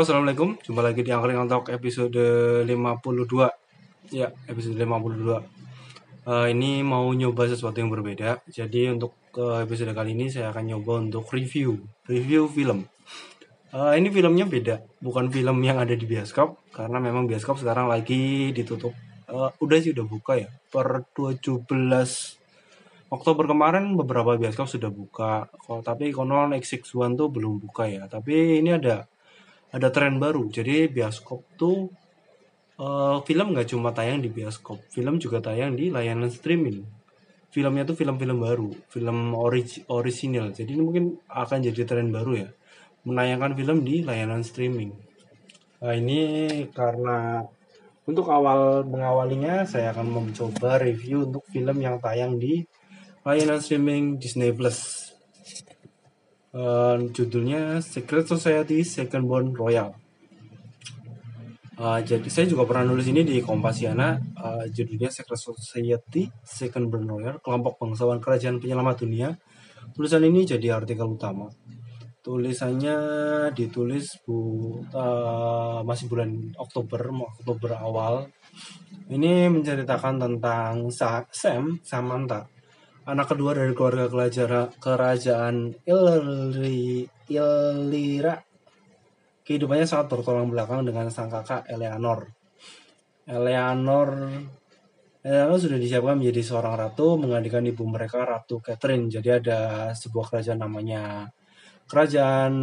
Assalamualaikum. Jumpa lagi di Angkring Talk episode 52. Ya, episode 52. Eh, ini mau nyoba sesuatu yang berbeda. Jadi untuk ke episode kali ini saya akan nyoba untuk review. Review film. Eh, ini filmnya beda. Bukan film yang ada di bioskop. Karena memang bioskop sekarang lagi ditutup. Eh, udah sih udah buka ya. Per 17 Oktober kemarin beberapa bioskop sudah buka. Kok tapi konon X61 tuh belum buka ya. Tapi ini ada ada tren baru. Jadi bioskop tuh eh, film nggak cuma tayang di bioskop, film juga tayang di layanan streaming. Filmnya tuh film-film baru, film orig original. Jadi ini mungkin akan jadi tren baru ya, menayangkan film di layanan streaming. Nah, ini karena untuk awal mengawalinya saya akan mencoba review untuk film yang tayang di layanan streaming Disney Plus. Eh, judulnya Secret Society Second Born Royal. Eh, jadi saya juga pernah nulis ini di Kompasiana. Eh, judulnya Secret Society Second Born Royal, kelompok bangsawan kerajaan penyelamat dunia. Tulisan ini jadi artikel utama. Tulisannya ditulis bu eh, masih bulan Oktober, Oktober awal. Ini menceritakan tentang Sa- Sam Samantha anak kedua dari keluarga kerajaan, kerajaan Ilri, Illyra. Kehidupannya sangat bertolak belakang dengan sang kakak Eleanor. Eleanor Eleanor sudah disiapkan menjadi seorang ratu menggantikan ibu mereka Ratu Catherine. Jadi ada sebuah kerajaan namanya Kerajaan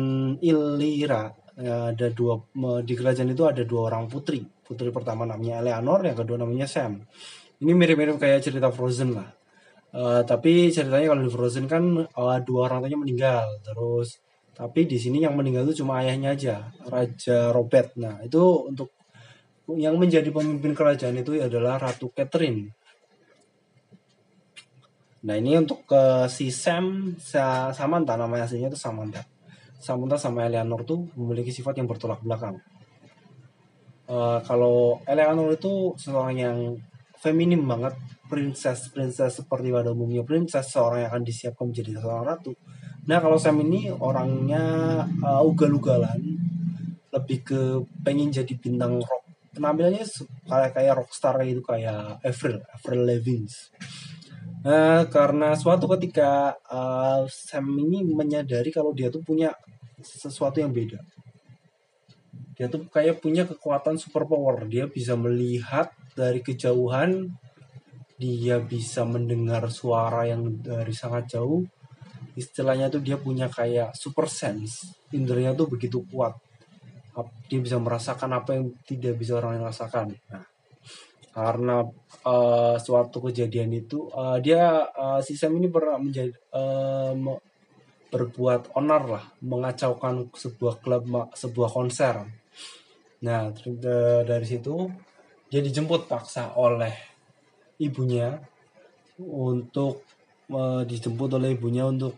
Illyra. Ya, Ada dua di kerajaan itu ada dua orang putri. Putri pertama namanya Eleanor, yang kedua namanya Sam. Ini mirip-mirip kayak cerita Frozen lah. Eh, tapi ceritanya kalau di Frozen kan eh, dua orang tuanya meninggal terus. Tapi di sini yang meninggal itu cuma ayahnya aja Raja Robert. Nah itu untuk yang menjadi pemimpin kerajaan itu adalah Ratu Catherine. Nah ini untuk ke si Sam Sa- Samantha. Namanya aslinya itu Samantha. Samantha sama Eleanor tuh memiliki sifat yang bertolak belakang. Eh, kalau Eleanor itu seorang yang feminim banget princess princess seperti pada umumnya princess seorang yang akan disiapkan menjadi seorang ratu. Nah kalau Sam ini orangnya uh, ugal-ugalan lebih ke pengen jadi bintang rock. Penampilannya kayak kayak rockstar gitu kayak Avril Avril Lavigne. Nah, karena suatu ketika uh, Sam ini menyadari kalau dia tuh punya sesuatu yang beda. Dia tuh kayak punya kekuatan super power. Dia bisa melihat dari kejauhan dia bisa mendengar suara yang dari sangat jauh. Istilahnya tuh dia punya kayak super sense. Inderanya tuh begitu kuat. Dia bisa merasakan apa yang tidak bisa orang lain rasakan. Nah karena eh, suatu kejadian itu eh, dia eh, si ini pernah menjadi me- berbuat onar lah. Mengacaukan sebuah klub sebuah konser. Nah dari situ dia dijemput paksa oleh ibunya untuk eh, dijemput oleh ibunya untuk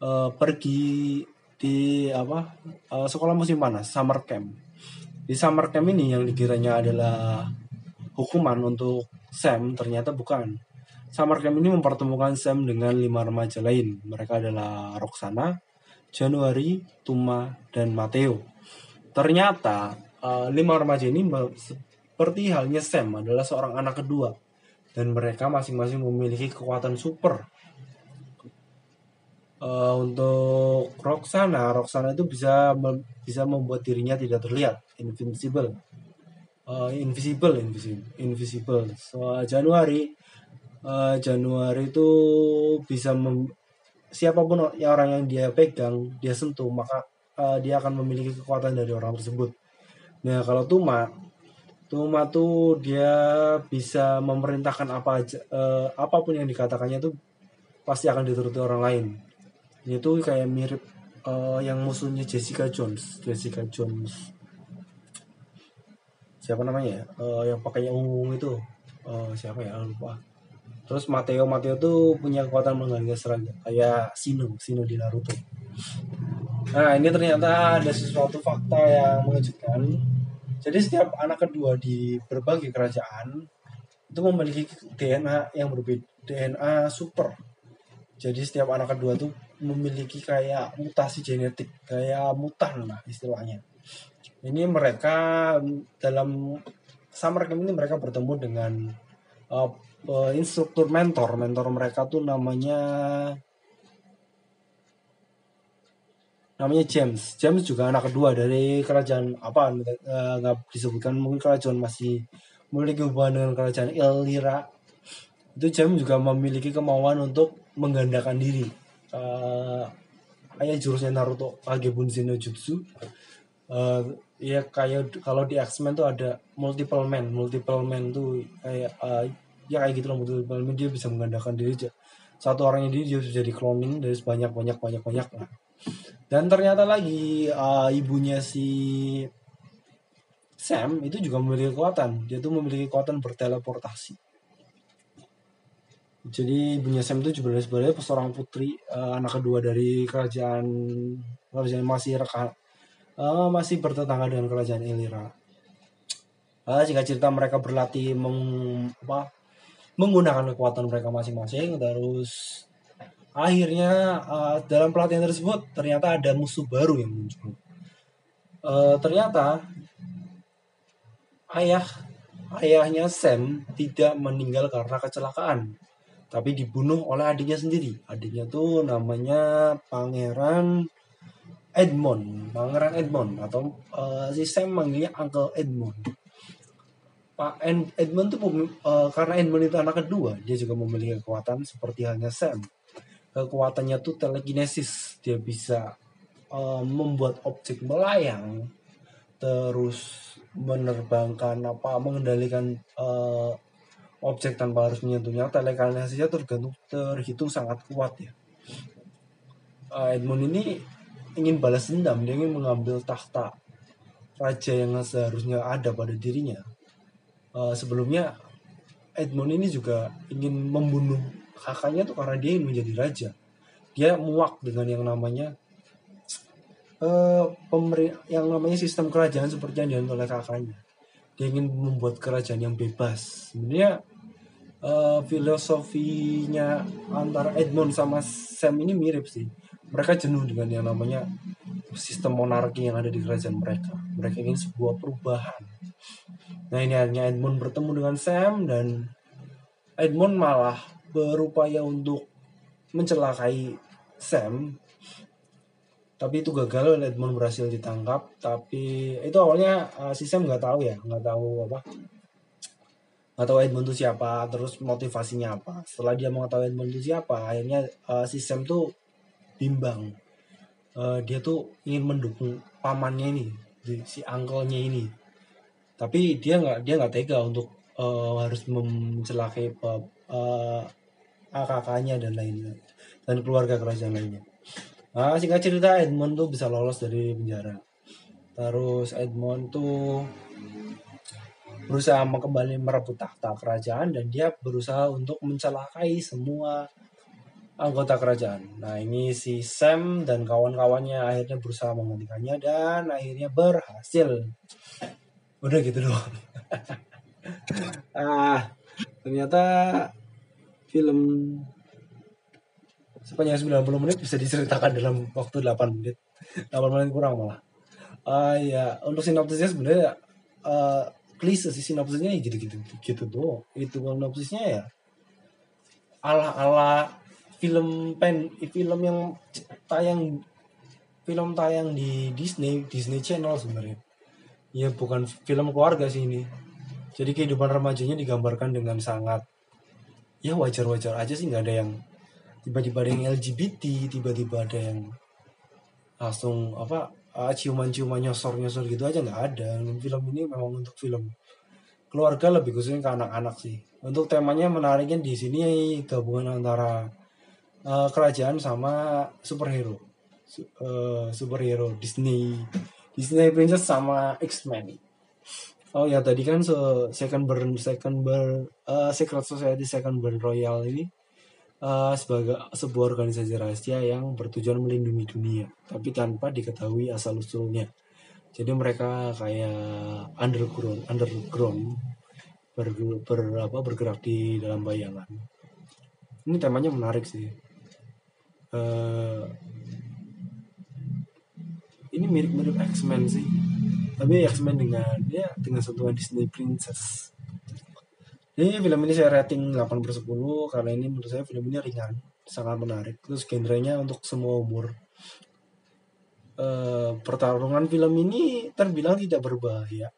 eh, pergi di apa eh, sekolah musim panas summer camp. Di summer camp ini yang dikiranya adalah hukuman untuk Sam ternyata bukan. Summer camp ini mempertemukan Sam dengan lima remaja lain. Mereka adalah Roxana Januari Tuma dan Matteo. Ternyata eh, lima remaja ini seperti halnya Sam adalah seorang anak kedua dan mereka masing-masing memiliki kekuatan super Eh, untuk Roxana, Roxana itu bisa mem- bisa membuat dirinya tidak terlihat, invincible, Eh, invisible, invisible, invisible. So, Januari, eh, Januari itu bisa mem- siapa pun yang orang yang dia pegang, dia sentuh, maka eh, dia akan memiliki kekuatan dari orang tersebut. Nah, kalau Tuma, Tuma tuh dia bisa memerintahkan apa aja, eh, apa pun yang dikatakannya itu pasti akan dituruti orang lain. Ini tuh kayak mirip eh, yang musuhnya Jessica Jones, Jessica Jones. Siapa namanya ya? Eh, yang pakainya ungu itu. Eh, siapa ya? Lupa. Terus Mateo, Mateo tuh punya kekuatan menggantikan serangga kayak Sino, Sino di Naruto. Nah, ini ternyata ada sesuatu fakta yang mengejutkan. Jadi setiap anak kedua di berbagai kerajaan itu memiliki DNA yang berbeda, DNA super. Jadi setiap anak kedua tuh memiliki kayak mutasi genetik, kayak mutan lah istilahnya. ini mereka dalam summer camp ini mereka bertemu dengan uh, uh, instruktur mentor mentor mereka tuh namanya namanya James. James juga anak kedua dari kerajaan apa eh, nggak uh, disebutkan mungkin kerajaan masih memiliki hubungan dengan kerajaan Elira. Itu James juga memiliki kemauan untuk menggandakan diri. Uh, kayak jurusnya Naruto Kage Bunshin no Jutsu uh, ya kayak kalau di X-Men tuh ada multiple man. Multiple man tuh kayak uh, ya kayak gitu loh multiple man dia bisa menggandakan diri. Satu orang ini dia bisa jadi cloning dari sebanyak banyak banyak banyak nah. Dan ternyata lagi uh, ibunya si Sam itu juga memiliki kekuatan dia tuh memiliki kekuatan berteleportasi jadi ibunya Sam itu juga sebenarnya seorang putri uh, anak kedua dari kerajaan kerajaan masih reka, uh, masih bertetangga dengan kerajaan Elira. Uh, jika cerita mereka berlatih meng, apa, menggunakan kekuatan mereka masing-masing terus akhirnya uh, dalam pelatihan tersebut ternyata ada musuh baru yang muncul. Uh, ternyata ayah ayahnya Sam tidak meninggal karena kecelakaan tapi dibunuh oleh adiknya sendiri. Adiknya tuh namanya Pangeran Edmond, Pangeran Edmond atau uh, si Sam manggilnya Uncle Edmond. Pak Edmond tuh uh, karena Edmond itu anak kedua, dia juga memiliki kekuatan seperti halnya Sam. Kekuatannya tuh telekinesis, dia bisa uh, membuat objek melayang, terus menerbangkan apa mengendalikan uh, objek tanpa harus menyentuhnya. Telekinesinya tergantung terhitung sangat kuat ya. Uh, Edmund ini ingin balas dendam dia ingin mengambil tahta raja yang seharusnya ada pada dirinya. Uh, sebelumnya Edmund ini juga ingin membunuh kakaknya tuh karena dia ingin menjadi raja. Dia muak dengan yang namanya uh, yang namanya sistem kerajaan seperti yang dianut oleh kakaknya. Dia ingin membuat kerajaan yang bebas. Sebenarnya uh, filosofinya antara Edmund sama Sam ini mirip sih. Mereka jenuh dengan yang namanya sistem monarki yang ada di kerajaan mereka. Mereka ingin sebuah perubahan. Nah ini hanya Edmund bertemu dengan Sam dan Edmund malah berupaya untuk mencelakai Sam. Tapi itu gagal Edmund berhasil ditangkap. Tapi itu awalnya uh, si Sam nggak tahu ya nggak tahu apa. Nggak tahu Edmund itu siapa terus motivasinya apa. Setelah dia mengetahui Edmund itu siapa akhirnya uh, si Sam tuh bimbang. Uh, dia tuh ingin mendukung pamannya ini si angkelnya ini. Tapi dia nggak dia nggak tega untuk uh, harus mencelakai uh, kakaknya dan lainnya dan keluarga kerajaan lainnya Nah, singkat cerita Edmond tuh bisa lolos dari penjara. Terus Edmond tuh berusaha kembali merebut tahta kerajaan dan dia berusaha untuk mencelakai semua anggota kerajaan. Nah ini si Sam dan kawan-kawannya akhirnya berusaha menghentikannya dan akhirnya berhasil. Udah gitu doang. ah ternyata film sepanjang 90 menit bisa diceritakan dalam waktu 8 menit. 8 menit kurang malah. Uh, ya untuk sinopsisnya sebenarnya uh, klise sih sinopsisnya ya gitu-gitu gitu tuh itu sinopsisnya ya ala ala film pen film yang tayang film tayang di Disney Disney Channel sebenarnya. Ya bukan film keluarga sih ini jadi kehidupan remajanya digambarkan dengan sangat ya wajar-wajar aja sih nggak ada yang tiba-tiba ada yang LGBT tiba-tiba ada yang langsung apa uh, ciuman-ciuman nyosor-nyosor gitu aja nggak ada. Film ini memang untuk film keluarga lebih khususnya ke anak-anak sih. Untuk temanya menariknya di sini gabungan antara uh, kerajaan sama superhero. Uh, superhero Disney Disney Princess sama X-Men oh ya tadi kan so, second burn second burn uh, Secret Society second burn royal ini uh, sebagai sebuah organisasi rahasia yang bertujuan melindungi dunia, tapi tanpa diketahui asal usulnya. Jadi mereka kayak underground, underground ber, ber, apa, bergerak di dalam bayangan. Ini temanya menarik sih. Uh, ini mirip-mirip X-Men sih. Tapi X-Men dengan ya dengan sentuhan Disney Princess. Jadi film ini saya rating 8 per 10 karena ini menurut saya film ini ringan sangat menarik. Terus genrenya untuk semua umur. Eh, pertarungan film ini terbilang tidak berbahaya.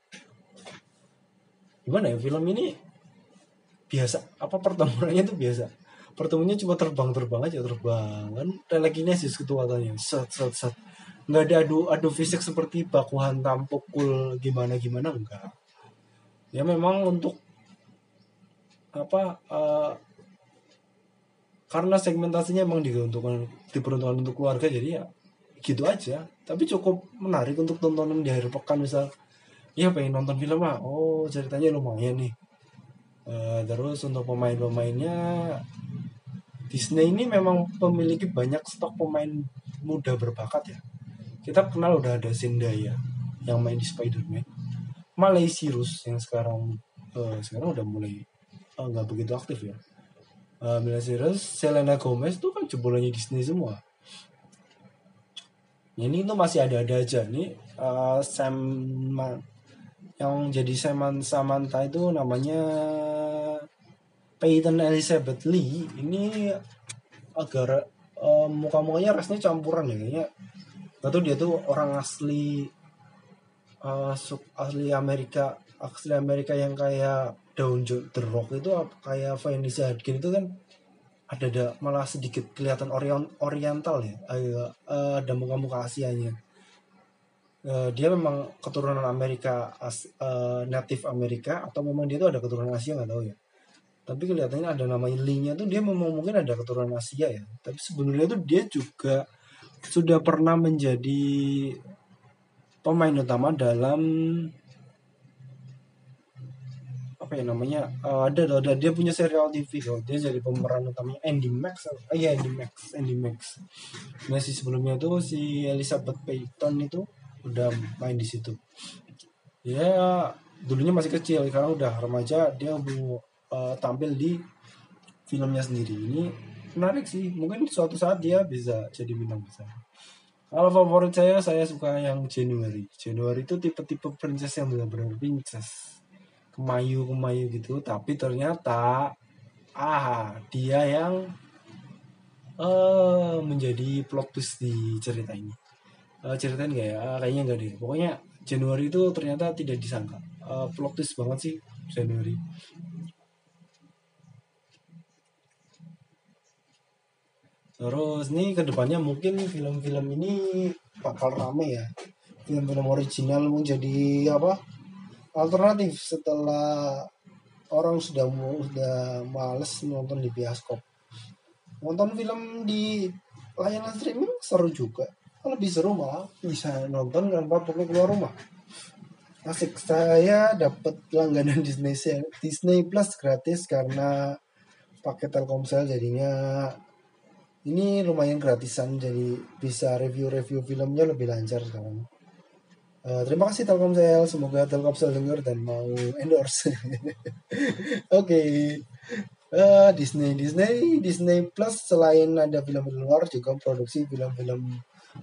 Gimana ya film ini biasa apa pertemuannya itu biasa? Pertemuannya cuma terbang-terbang aja terbang. Kan telekinesis kekuatannya. Set set set nggak ada adu adu fisik seperti baku hantam pukul gimana gimana enggak. Ya memang untuk apa uh, karena segmentasinya emang diperuntukkan diperuntukkan untuk keluarga jadi ya gitu aja. Tapi cukup menarik untuk tontonan di akhir pekan misal ya pengen nonton film ah. Oh ceritanya lumayan nih. Uh, terus untuk pemain-pemainnya Disney ini memang memiliki banyak stok pemain muda berbakat ya kita kenal udah ada Zendaya yang main di Spider-Man. Miley Cyrus yang sekarang uh, sekarang udah mulai eh, nggak uh, begitu aktif ya. Uh, Miley Cyrus Selena Gomez tuh kan jebolannya Disney semua. Ini tuh masih ada-ada aja. Nih uh, Sam yang jadi Sam Samantha itu namanya Peyton Elizabeth Lee. Ini agar uh, muka-mukanya rasnya campuran ya kayaknya Gak tuh dia tuh orang asli uh, asli Amerika asli Amerika yang kayak daun The Rock itu kayak Vanessa Hudgens itu kan ada ada malah sedikit kelihatan orient, oriental ya uh, ada muka-muka Asianya. Uh, dia memang keturunan Amerika as, uh, native Amerika atau memang dia itu ada keturunan Asia nggak tahu ya. Tapi kelihatannya ada namanya Lee-nya tuh dia memang mungkin ada keturunan Asia ya. Tapi sebenarnya tuh dia juga sudah pernah menjadi pemain utama dalam apa ya namanya uh, ada ada. Dia punya serial TV kok dia jadi pemeran utamanya Andy Max oh iya Andy Max Andy Max. Nah si sebelumnya itu si Elizabeth Payton itu udah main di situ. Ya dulunya masih kecil sekarang udah remaja dia mau uh, tampil di filmnya sendiri. Ini menarik sih. Mungkin suatu saat dia bisa jadi bintang besar. Kalau favorit saya saya suka yang January. January itu tipe-tipe princess yang benar-benar princess. Kemayu kemayu gitu. Tapi ternyata ah dia yang uh, menjadi plot twist di cerita ini. Uh, ceritain gak ya? Uh, kayaknya enggak deh. Pokoknya Januari itu ternyata tidak disangka. Uh, plot twist banget sih Januari Terus nih ke depannya mungkin film-film ini bakal rame ya. Film-film original mau jadi apa? alternatif setelah orang sudah sudah males nonton di bioskop nonton film di layanan streaming seru juga lebih seru malah bisa nonton tanpa perlu keluar rumah asik saya dapat langganan Disney Disney Plus gratis karena pakai Telkomsel jadinya ini lumayan gratisan jadi bisa review-review filmnya lebih lancar sekarang Uh, terima kasih Telkomsel, semoga Telkomsel dengar dan mau endorse. Oke, okay. uh, eh, Disney, Disney, Disney Plus selain ada film-film luar juga produksi film-film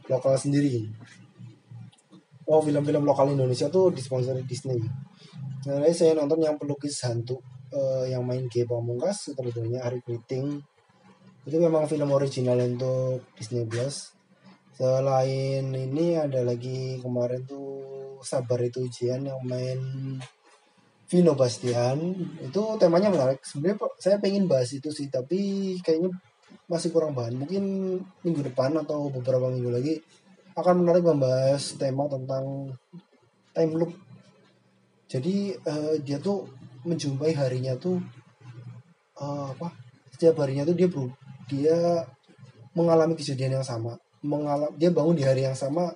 lokal sendiri. Oh, film-film lokal Indonesia tuh disponsori Disney. Nah, saya nonton yang pelukis hantu uh, yang main G Pamungkas, sutradaranya Ari Kriting. Itu memang film original untuk Disney Plus. Selain ini ada lagi kemarin tuh sabar itu ujian yang main Vino Bastian. Itu temanya menarik. Sebenarnya saya pengen bahas itu sih tapi kayaknya masih kurang bahan. Mungkin minggu depan atau beberapa minggu lagi akan menarik membahas tema tentang time loop. Jadi uh, dia tuh menjumpai harinya tuh uh, apa? Setiap harinya tuh dia bro dia mengalami kejadian yang sama mengalami dia bangun di hari yang sama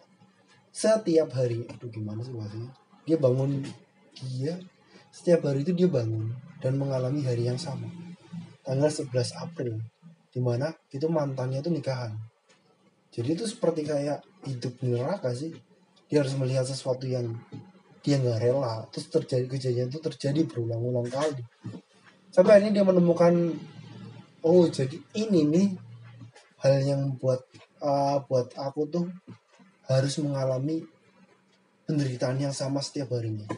setiap hari. Aduh gimana sih bahasanya? Dia bangun dia setiap hari itu dia bangun dan mengalami hari yang sama tanggal 11 April di mana itu mantannya itu nikahan. Jadi itu seperti kayak hidup neraka sih. Dia harus melihat sesuatu yang dia nggak rela. Terus terjadi kejadian itu terjadi berulang-ulang kali. Sampai akhirnya dia menemukan oh jadi ini nih hal yang buat uh, buat aku tuh harus mengalami penderitaan yang sama setiap harinya.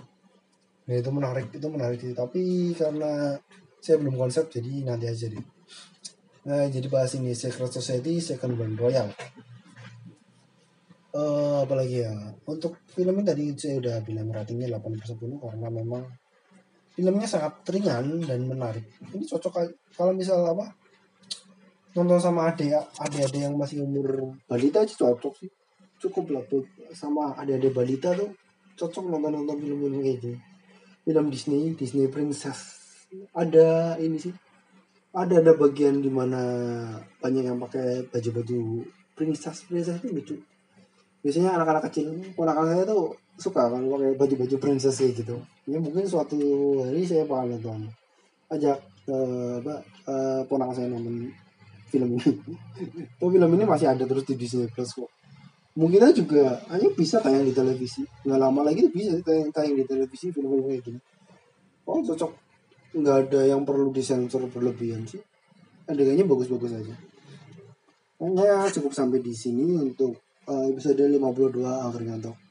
Nah itu menarik itu menarik sih. Tapi karena saya belum konsep jadi nanti aja deh. Nah jadi bahas ini Secret Society Second Band Royal. Eh apalagi ya? Untuk film ini tadi saya udah bilang ratingnya 8 per 10 karena memang filmnya sangat ringan dan menarik. Ini cocok kalau misal apa nonton sama adik adik-adik yang masih umur balita aja cocok sih. Cukup lah tuh sama adik-adik balita tuh cocok nonton nonton film-film kayak gini film Disney Disney Princess. Ada ini sih ada ada bagian di mana banyak yang pakai baju-baju princess princess itu lucu. Biasanya anak-anak kecil ponakan saya tuh suka kalau pakai baju-baju princess kayak gitu ya mungkin suatu hari saya bakal nonton ajak eh, apa eh, ponakan saya nonton film ini. Tuh film ini masih ada terus di Disney Plus kok. Mungkin juga hanya bisa tayang di televisi. Nggak lama lagi bisa tayang, tayang di televisi film-film kayak gini. Oh cocok. Nggak ada yang perlu disensor berlebihan sih. Adegannya bagus-bagus aja. Pokoknya cukup sampai di sini untuk eh, episode 52 akhir ngantok